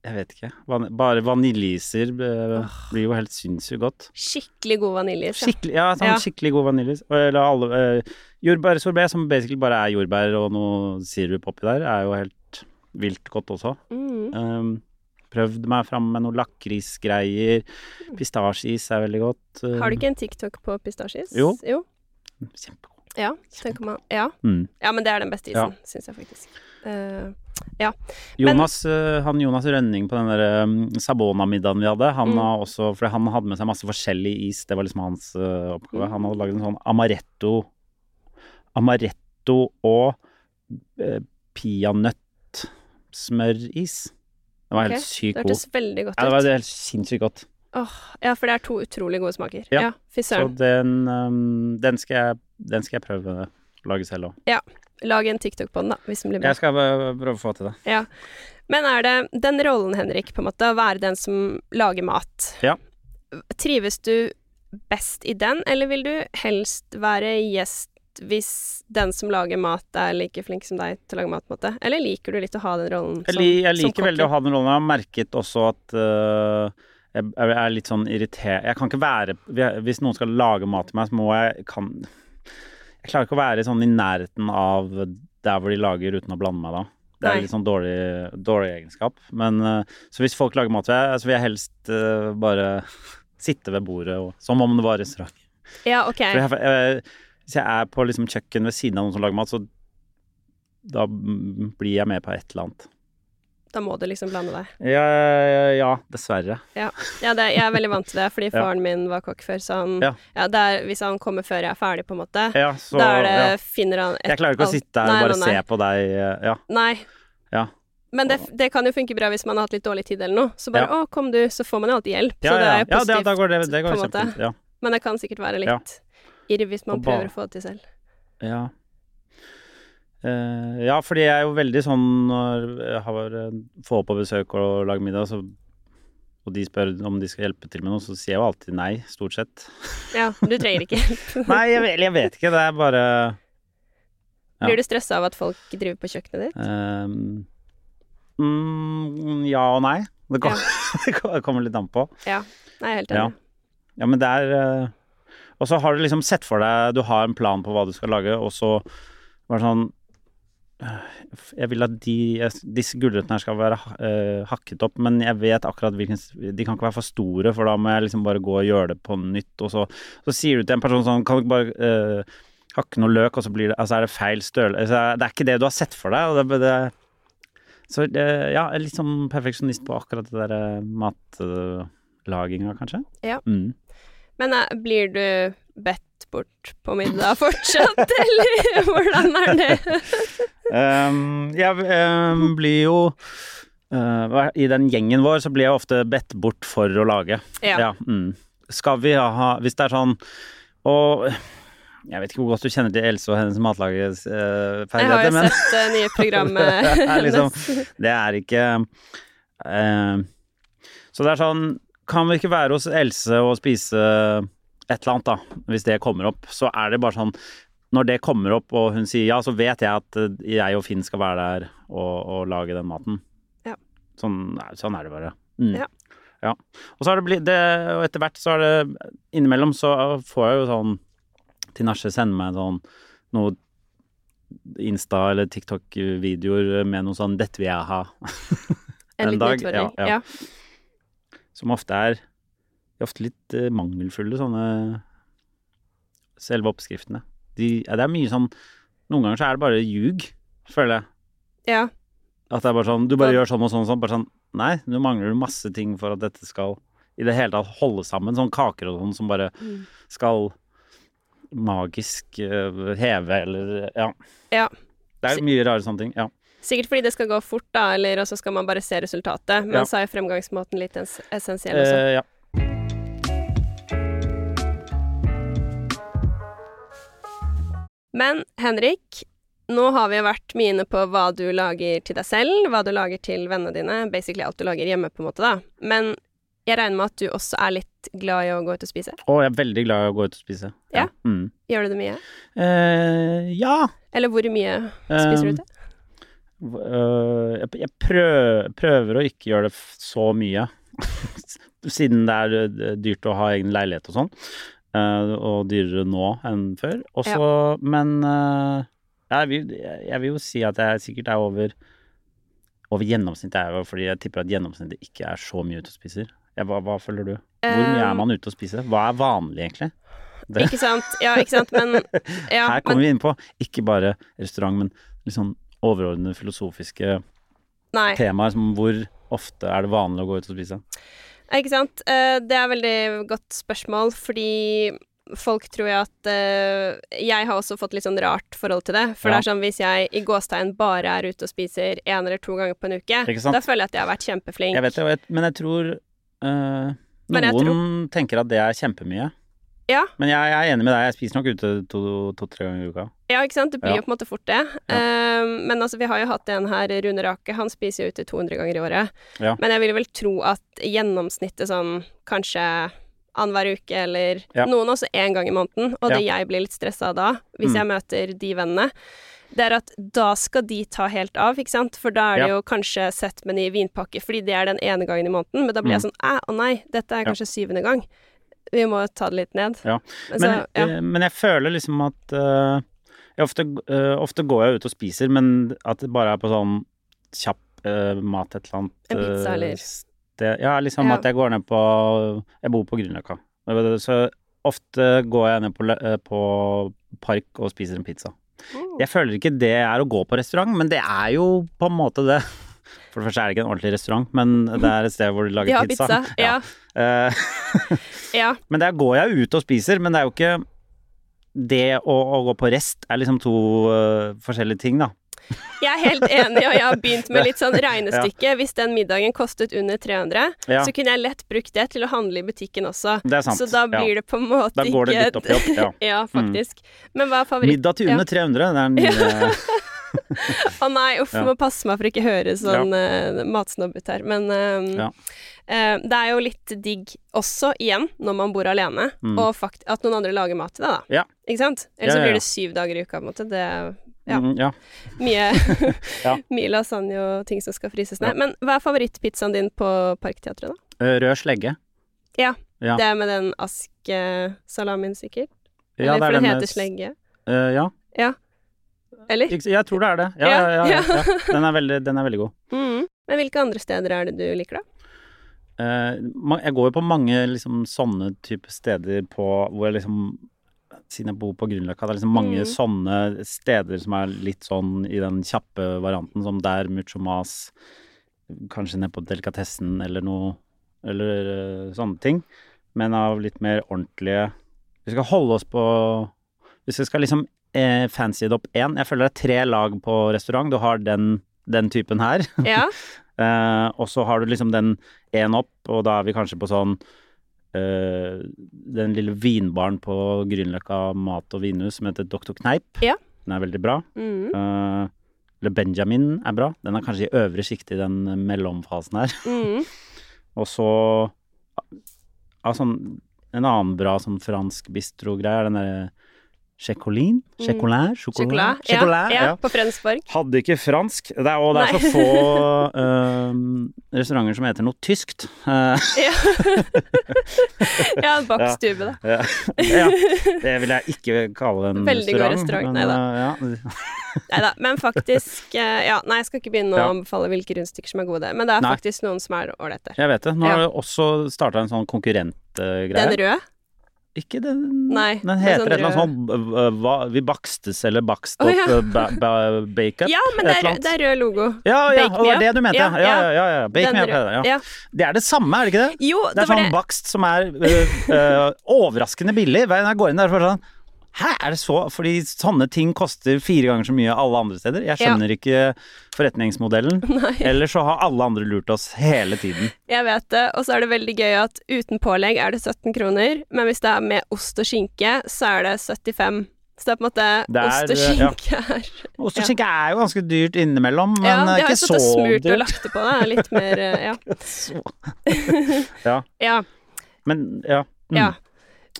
Jeg vet ikke. Van bare vaniljeiser øh, blir jo helt sinnssykt godt. Skikkelig god vaniljeis. Ja. Skikkelig, ja, sånn Ja. skikkelig god vaniljeis. Eller alle uh, Jordbærsorbé, som basically bare er jordbær og noe sirup oppi der, er jo helt vilt godt også. Mm. Um, prøvd meg fram med noe lakrisgreier. Pistasjeis er veldig godt. Har du ikke en TikTok på pistasjeis? Jo. jo. Kjempegod. Ja, tenker man. Ja. Mm. ja, men det er den beste Ja. isen, syns jeg faktisk. Ja Jonas, men, han Jonas Rønning på den der um, Sabona-middagen vi hadde, han Mm. har også For han hadde med seg masse forskjellig is, det var liksom hans uh, oppgave. Mm. Han hadde laget en sånn amaretto Amaretto og uh, peanøttsmøris. Det var helt sykt det god. hørtes veldig godt Ja, det var helt sinnssykt godt. Ja, for det er to utrolig gode smaker. Ja. Ja, fy Så den, um, den, skal jeg, den skal jeg prøve å lage selv òg. Lag en TikTok på den, da, hvis den blir bra. Jeg skal eh, prøve å få til det. Men er det den rollen, Henrik, på en måte, å være den som lager mat Ja. Trives du best i den, eller vil du helst være gjest hvis den som lager mat, er like flink som deg til å lage mat, på en måte? Eller liker du litt å ha den rollen som, Jeg, jeg liker veldig å ha den rollen. Jeg har merket også at uh, jeg, jeg er litt sånn irritert Jeg kan ikke være Hvis noen skal lage mat til meg, så må jeg kan, Jeg klarer ikke å være sånn i nærheten av der hvor de lager uten å blande meg da. Det er Nei. litt sånn dårlig, dårlig egenskap. Men øh, Så hvis folk lager mat, så jeg- så vil jeg helst uh, bare [LAUGHS] sitte ved bordet og, som om det var restaurant. Ja, ok. Jeg, jeg, hvis jeg er på liksom kjøkken ved siden av noen som lager mat, så da blir jeg med på et eller annet. Da må du liksom blande deg. Ja, ja, ja dessverre. Ja, det, jeg er veldig vant til det, fordi [LAUGHS] Ja. faren min var kokk før, så han Ja. ja, er, Hvis han kommer før jeg er ferdig, på en måte, Ja, så da det, ja. finner han et Jeg klarer ikke å sitte her og bare nei, nei. se på deg. eh, Ja. Nei. Ja. Men det, det kan jo funke bra hvis man har hatt litt dårlig tid eller noe. Så bare Ja. 'Å, kom du', så får man jo alltid hjelp. Ja, så det er jo ja, positivt. det, da går det, det går på en måte. Ja. Men det kan sikkert være litt Ja. irr hvis man prøver å få det til selv. Ja. Eh, ja, fordi jeg er jo veldig sånn når jeg har eh, får på besøk og lager middag, så, og de spør om de skal hjelpe til med noe, så sier jeg jo alltid nei, stort sett. Ja, du trenger ikke hjelp. [LAUGHS] Nei, jeg, jeg vet ikke. Det er bare Ja. Blir du stressa av at folk driver på kjøkkenet ditt? ehm, mm, Ja og nei. Det, kom, [LAUGHS] det kommer litt an på. Ja, Nei, helt enig. Ja, men det er uh, Og så har du liksom sett for deg Du har en plan på hva du skal lage, og så var det sånn Jeg vil at de, disse gulrøttene her skal være uh, hakket opp, men jeg vet akkurat hvilken De kan ikke være for store, for da må jeg liksom bare gå og gjøre det på nytt. Og så, så sier du til en person sånn Kan du ikke bare uh, hakke noe løk, og så blir det Altså er det feil størrelse altså, Det er ikke det du har sett for deg. Det, det, så uh, ja, litt sånn perfeksjonist på akkurat det der matlaginga, kanskje. Ja. Mm. Men eh, blir du bedt bort på middag fortsatt, [LAUGHS] eller hvordan er det? [LAUGHS] Um, jeg um, blir jo uh, I den gjengen vår så blir jeg ofte bedt bort for å lage. Ja. mm. Skal vi ha Hvis det er sånn Og jeg vet ikke hvor godt du kjenner til Else og hennes Jeg har jo men sett det nye [LAUGHS] programmet det er liksom. Det er ikke uh, Så det er sånn Kan vi ikke være hos Else og spise et eller annet, da? Hvis det kommer opp, så er det bare sånn når det kommer opp og hun sier ja, så vet jeg at eh, jeg og Finn skal være der og, og lage den maten. Ja. Sånn, sånn er det bare. Mm. Ja. Ja. Og så har det blitt det, Og etter hvert så er det Innimellom så får jeg jo sånn Tinashe sender meg sånn noe Insta- eller TikTok-videoer med noe sånn 'Dette vil jeg ha'. [LAUGHS] En en dag, ja. Ja. Som ofte er de ofte litt eh, mangelfulle, sånne Selve oppskriftene. De, ja, det er mye sånn Noen ganger så er det bare ljug, føler jeg. ja. At det er bare sånn Du bare Ja. gjør sånn og sånn og sånn. Bare sånn Nei, nå mangler du masse ting for at dette skal i det hele tatt holde sammen. Sånn kaker og sånn som bare Mm. skal magisk uh, heve eller Ja. Ja. Det er mye rare sånne ting. Ja. Sikkert fordi det skal gå fort, da, eller så skal man bare se resultatet. Men Ja. så er fremgangsmåten litt essensiell også. Uh, ja. Men Henrik, nå har vi vært mye inne på hva du lager til deg selv, hva du lager til vennene dine, basically alt du lager hjemme, på en måte, da. Men jeg regner med at du også er litt glad i å gå ut og spise? Å, jeg er veldig glad i å gå ut og spise. Ja? Mm. Gjør du det mye? Uh, ja. Eller hvor mye spiser uh, du ute? Uh, jeg, jeg prøver, prøver å ikke gjøre det så mye. [LAUGHS] Siden det er dyrt å ha egen leilighet og sånn. Øh, og dyrere nå enn før. Også, ja. Men øh, jeg, vil, jeg vil jo si at jeg sikkert er over over gjennomsnittet er jo fordi jeg tipper at gjennomsnittet ikke er så mye ute og spiser. Jeg, hva, hva føler du? Hvor mye er Um, man ute og spiser? Hva er vanlig, egentlig? Det- Ikke sant? Ja, ikke sant, men [LAUGHS] ja, Her men, kommer vi inn på ikke bare restaurant, men sånn overordnede filosofiske Nei. temaer som hvor ofte er det vanlig å gå ut og spise? Ikke sant? Eh, Det er et veldig godt spørsmål, fordi folk tror jo at eh, Jeg har også fått litt sånn rart forhold til det. For Ja. det er sånn hvis jeg i gåstegn bare er ute og spiser én eller to ganger på en uke, da føler jeg at jeg har vært kjempeflink. Jeg vet det, men jeg tror eh, noen jeg Noen tenker at det er kjempemye. Ja. Men jeg, jeg er enig med deg, jeg spiser nok ute to-tre to, tre ganger i uka. Ja, ikke sant? Det blir Ja. jo på en måte fort det. Eh, men altså, vi har jo hatt en her, Rune Rake, han spiser jo ute 200 ganger i året. Ja. Men jeg vil vel tro at gjennomsnittet sånn kanskje annenhver uke, eller Ja. noen også én gang i måneden. Og det jeg blir litt stressa av da, hvis Mm. jeg møter de vennene, det er at da skal de ta helt av, ikke sant? For da er det Ja. jo kanskje sett med ny vinpakke, fordi det er den ene gangen i måneden. Men da blir jeg sånn æ, å nei, dette er Mm. Ja. kanskje syvende gang. Vi må ta det litt ned. Ja. Men, så, ja. eh, men jeg føler liksom at eh, jeg ofte, eh, ofte går jeg ut og spiser, men at det bare er på sånn kjapp eh, mat et eller annet En pizza, eh, eller? sted. Ja, liksom Ja. at jeg går ned på Jeg bor på Grünerløkka. Så ofte går jeg ned på, på park og spiser en pizza. Mm. Jeg føler ikke det er å gå på restaurant, men det er jo på en måte det. For det første er det ikke en ordentlig restaurant, men det er et sted hvor de lager [LAUGHS] ja, pizza. pizza. Ja. Eh, [LAUGHS] ja. men der går jeg ut og spiser, men det er jo ikke Det å, å gå på rest er liksom to uh, forskjellige ting, da. Jeg er helt enig, og jeg har begynt med litt sånn [LAUGHS] regnestykke. Hvis den middagen kostet under 300, Ja. så kunne jeg lett brukt det til å handle i butikken også. Er. Så da blir det på en måte ikke Da går det litt opp i opp, ja. Ja, faktisk. Men hva er favoritt... Middag til under 300, det er en nye Å nei, uff, Ja. må passe meg for ikke høre sånn uh, matsnobb ut her. Men um, Ja. uh, det er jo litt digg også, igjen, når man bor alene, Mm. og fakt at noen andre lager mat til deg, da. Ja. Ikke sant? Ellers Ja, så ja, blir det syv dager i uka, på en måte. Det Ja. Mm, ja. mye, [LAUGHS] Ja. mye lasagne og ting som skal fryses ned. Ja. Men hva er favorittpizzaen din på Parkteatret, da? Eh, Rød slegge. Ja. Ja. Det er med den askesalamien, sikkert? Ja, Eller det er for den heter slegge? Ja ja. Eller? Jeg tror det er det. Ja, Ja, ja, ja. [LAUGHS] Den, er veldig, den er veldig god. Mm. Men hvilke andre steder er det du liker, da? Eh, jeg går jo på mange liksom sånne type steder på hvor jeg liksom Siden jeg bor på Grünerløkka, det er liksom mange Mm. sånne steder som er litt sånn i den kjappe varianten, som der mucho mas, kanskje ned på delikatessen eller noe, eller uh, sånne ting. Men av litt mer ordentlige Vi skal holde oss på Hvis vi skal liksom eh, fancy det opp én Jeg føler det er tre lag på restaurant. Du har den, den typen her. [LAUGHS] Ja. Eh, og så har du liksom den én opp, og da er vi kanskje på sånn eh, Den lille vinbaren på Grünerløkka mat- og vinhus som heter Dr. Kneip. Ja. Den er veldig bra. Mm. Eh, Le Benjamin er bra. Den er kanskje i øvre sjikte i den mellomfasen her. [LAUGHS] Mm. Og så sånn, En annen bra sånn fransk bistro-greie er den derre Checolin? Mm. Chocolat? Chocolat. Chocolat? Ja, ja. på Frensborg. Hadde ikke fransk. Det er, og det er så få uh, [LAUGHS] restauranter som heter noe tyskt. Uh. Ja. [LAUGHS] ja, bakstube, da. ja, ja, det vil jeg ikke kalle en Veldig god restaurant. restaurant, men, neida. eh, ja. Nei da, men faktisk eh, Ja, nei, jeg skal ikke begynne å Ja. anbefale hvilke rundstykker som er gode, men det er Nei. faktisk noen som er ålreite. Jeg vet det. Nå har Ja. du også starta en sånn konkurrentgreie. Den røde? Ikke den Nei, Den heter sånn et eller annet sånn Vi bakstes eller bakst opp opp ja. eh, ba, ba, bake up. [LAUGHS] Ja, men det er, det er rød logo. Ja, ja, Bake det var det du mente. Ja, Ja, ja, ja. Bake Den me up. Ja. Det er det samme, er det ikke det? Jo, Det det er var sånn det. bakst som er uh, uh, overraskende billig. Hver gang jeg går inn der, så er det sånn Hæ, er det så Fordi sånne ting koster fire ganger så mye alle andre steder. Jeg skjønner ikke forretningsmodellen. [LAUGHS] Nei, Eller så har alle andre lurt oss hele tiden. jeg vet det. Og så er det veldig gøy at uten pålegg er det 17 kroner, men hvis det er med ost og skinke, så er det 75. Så det er på en måte Det er, Ost og ja. skinke er Ost og skinke er jo ganske dyrt innimellom, men Ja, øh, de har jo ikke stått og så smurt og lagt det på. Det er litt mer eh, Ja. [LAUGHS] Ja, [LAUGHS] ja. men ja. Mm. ja.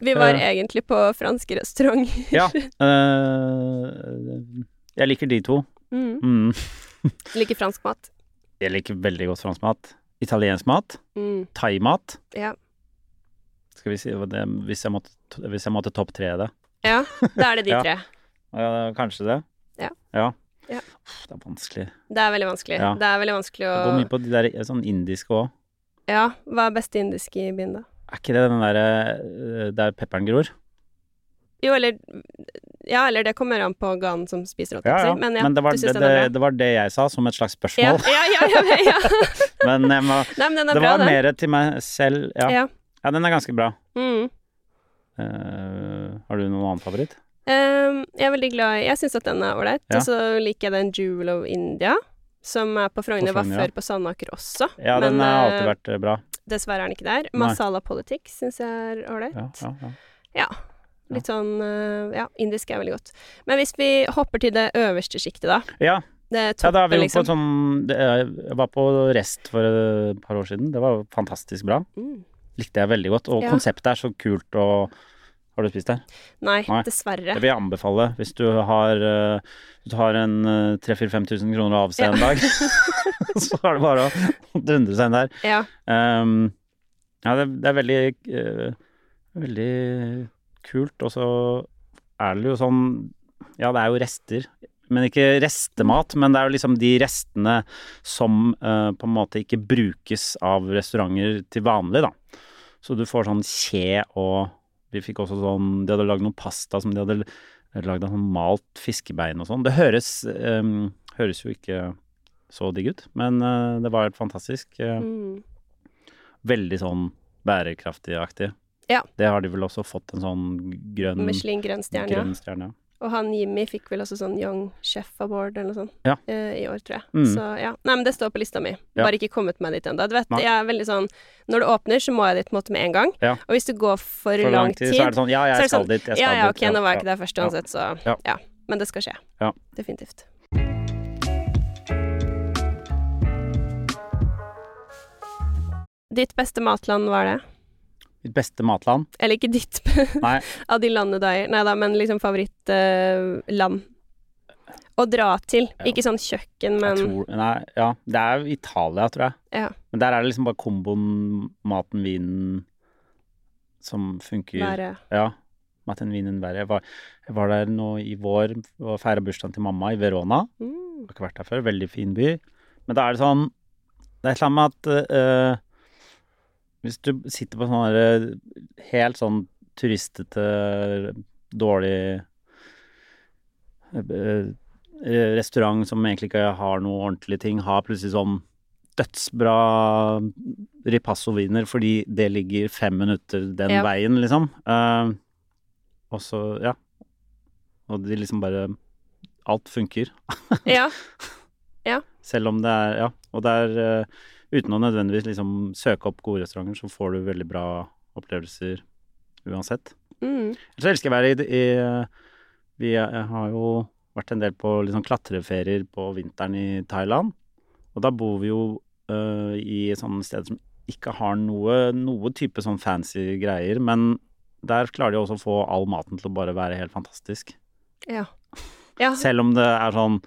Vi var uh, egentlig på fransk restaurant. Ja. Uh, [LAUGHS] jeg liker de to. Mm. Mm. Liker fransk mat. Jeg liker veldig godt fransk mat. Italiensk mat. Mm. Thaimat. Ja. Skal vi si det Hvis jeg måtte, hvis jeg måtte topp tre det. ja, da er det de [LAUGHS] Ja. tre. Ja, kanskje det. Ja. Ja. Det er vanskelig. Det er veldig vanskelig. Ja. Det er veldig vanskelig å Gå mye på de der sånn indiske òg. Ja, hva er beste indiske i byen, da? Er ikke det den derre eh, der pepperen gror? Jo, eller Ja, eller det kommer an på ganen som spiser, holdt jeg Ja, ja. Men ja, Men det var det, det, det var det jeg sa, som et slags spørsmål. ja, ja, ja, ja. [LAUGHS] Men jeg må, Nei, men den er det bra, var den. mer til meg selv. Ja. Ja. den er ganske bra. Mm. Uh, har du noen annen favoritt? Um, jeg er veldig glad i Jeg syns at den er ålreit. Og så liker jeg den Jewel of India, som er på Frogner. Var før på Sandaker også. Ja, men den har alltid eh, vært eh, bra. Dessverre er den ikke der. Nei. Masala Politics syns jeg er ålreit. Ja, ja, ja. Litt sånn eh, Ja, indisk er veldig godt. Men hvis vi hopper til det øverste sjiktet, da. ja, Det ja toppen, da er vi jo liksom. på sånn Jeg var på Rest for et par år siden. Det var fantastisk bra. mm. Likte jeg veldig godt. Og Ja. konseptet er så kult og Har du spist der? Nei, Nei. dessverre. Det vil jeg anbefale hvis du har, eh, hvis du har en uh, 3000-5000 kroner å avse Ja. en dag. [LAUGHS] så er det bare å dundre seg inn der. Ja. Um, ja, det, det er veldig uh, Veldig kult. Og så er det jo sånn Ja, det er jo rester. Men ikke restemat, men det er jo liksom de restene som uh, på en måte ikke brukes av restauranter til vanlig, da. Så du får sånn kje og Vi fikk også sånn De hadde lagd noe pasta som de hadde lagd av sånn malt fiskebein og sånn. Det høres, um, høres jo ikke så digg ut, men uh, det var helt fantastisk. eh, Mm. veldig sånn bærekraftig-aktig. Ja. Det har de vel også fått en sånn grønn, Michelin grønn stjerne. ja. Og han Jimmy fikk vel også sånn Young Chef Award eller noe sånt Ja. uh, i år, tror jeg. Mm. Så ja. Nei, men det står på lista mi. Ja. Bare ikke kommet meg dit ennå. Du vet, Nei. jeg er veldig sånn Når det åpner, så må jeg dit på en måte med en gang. Ja. Og hvis det går for, For lang tid, så er det sånn Ja, jeg skal sånn, dit, jeg skal Ja, ja, dit. ok, nå var jeg ikke der først uansett, så Ja. ja. Men det skal skje. Ja. Definitivt. Ditt beste matland var det? Mitt beste matland? Eller ikke ditt, [LAUGHS] Nei. av de landene du eier. Nei da, men liksom favorittland. Å dra til. Ja. Ikke sånn kjøkken, men tror Nei, ja. Det er jo Italia, tror jeg. Ja. Men der er det liksom bare komboen maten, vinen som funker. være Ja. Maten, vinen, været. Jeg var, jeg var der nå i vår og feira bursdagen til mamma i Verona. mm. Har ikke vært der før. Veldig fin by. Men da er det sånn Det er et eller annet med at eh, Hvis du sitter på sånn helt sånn turistete, dårlig eh, restaurant som egentlig ikke har noe ordentlige ting, har plutselig sånn dødsbra ripasso-viner fordi det ligger fem minutter den Ja. veien, liksom. Uh, og så, ja. Og de liksom bare Alt funker. [LAUGHS] Ja. ja. Selv om det er Ja. Og det er eh, Uten å nødvendigvis liksom søke opp gode restauranter, så får du veldig bra opplevelser uansett. Mm. Så elsker jeg å være i, i Vi har jo vært en del på liksom klatreferier på vinteren i Thailand. Og da bor vi jo uh, i sånne steder som ikke har noe, noe type sånn fancy greier, men der klarer de også å få all maten til å bare være helt fantastisk. Ja. ja. Selv om det er sånn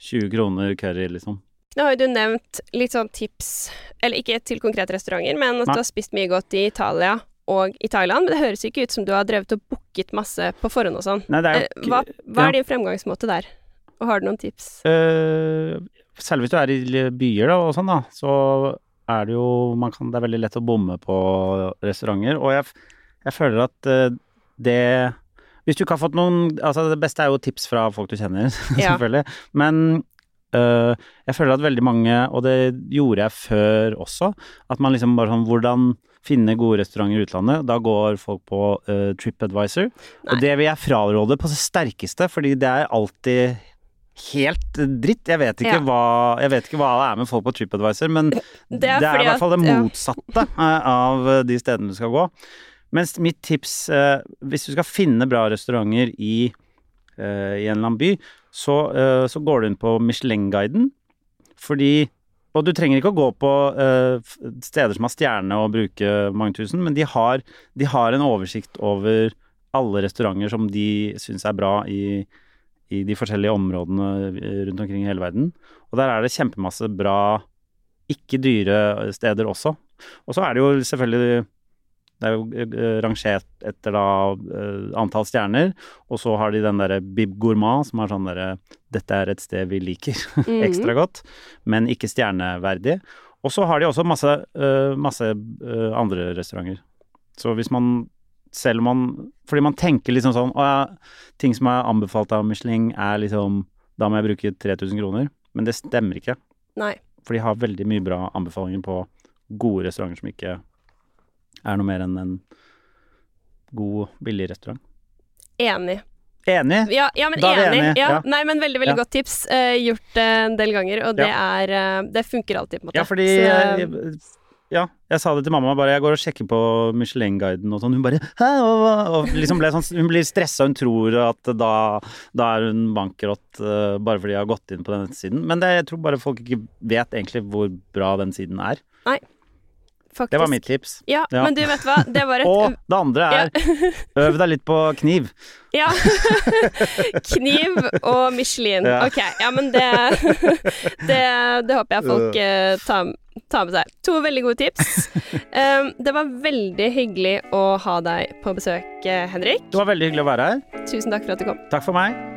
20 kroner curry, liksom. Nå har jo du nevnt litt sånn tips, eller ikke til konkrete restauranter, men at Nei. du har spist mye godt i Italia og i Thailand. Men det høres ikke ut som du har drevet og booket masse på forhånd og sånn. Eh, Hva, hva er din fremgangsmåte der? Og har du noen tips? Uh, selv hvis du er i byer da, og sånn, da, så er det jo man kan, Det er veldig lett å bomme på restauranter. Og jeg, jeg føler at øh, det Hvis du ikke har fått noen Altså, det beste er jo tips fra folk du kjenner, [LAUGHS] Ja. selvfølgelig. Men jeg føler at veldig mange, og det gjorde jeg før også, at man liksom bare sånn Hvordan finne gode restauranter i utlandet? Da går folk på uh, TripAdvisor. Nei. Og det vil jeg fraråde på det sterkeste, fordi det er alltid helt dritt. Jeg vet ikke, Ja. hva, jeg vet ikke hva det er med folk på TripAdvisor, men det Det er, er i hvert fall det motsatte ja. eh, av eh, de stedene du skal gå. Mens mitt tips, eh, hvis du skal finne bra restauranter i, eh, i en eller annen by, så, uh, så går du inn på Michelin-guiden, fordi og du trenger ikke å gå på uh, steder som har stjerne og bruke mange tusen, men de har, de har en oversikt over alle restauranter som de syns er bra i, i de forskjellige områdene eh, rundt omkring i hele verden. Og der er det kjempemasse bra, ikke dyre steder også. Og så er det jo selvfølgelig Det er jo eh, rangert etter da eh, antall stjerner. Og så har de den derre Bib Gourmand, som er sånn derre Dette er et sted vi liker [LAUGHS] Mhm. ekstra godt, men ikke stjerneverdig. Og så har de også masse, eh, masse eh, andre restauranter. Så hvis man selv om man Fordi man tenker liksom sånn Å ja, ting som er anbefalt av Michelin, er liksom Da må jeg bruke 3000 kroner. Men det stemmer ikke. Nei. For de har veldig mye bra anbefalinger på gode restauranter som ikke er noe mer enn en god, billig restaurant. Enig. Enig? Ja, ja men Da er enig. Ja. ja. Nei, men veldig, veldig godt tips. Uh, gjort det en del ganger, og det er uh, Det funker alltid, på en måte. Ja, fordi Så- jeg, Ja, jeg sa det til mamma, bare jeg går og sjekker på Michelin-guiden og sånn. Hun bare Hæ, hva? Og liksom ble sånn, hun blir stressa, hun tror at da, da er hun bankerott eh, bare fordi jeg har gått inn på den siden. Men det, jeg tror bare folk ikke vet egentlig hvor bra den siden er. Faktisk. Det var mitt tips. Ja, Ja. men du vet hva, det var et [LAUGHS] Og det andre er [LAUGHS] øv deg litt på kniv. Ja. [LAUGHS] Kniv og Michelin. Ja. Ok, ja, men det Det, det håper jeg folk eh, tar, tar med seg. To veldig gode tips. Um, det var veldig hyggelig å ha deg på besøk, eh, Henrik. Det var veldig hyggelig å være her. Tusen takk for at du kom. Takk for meg.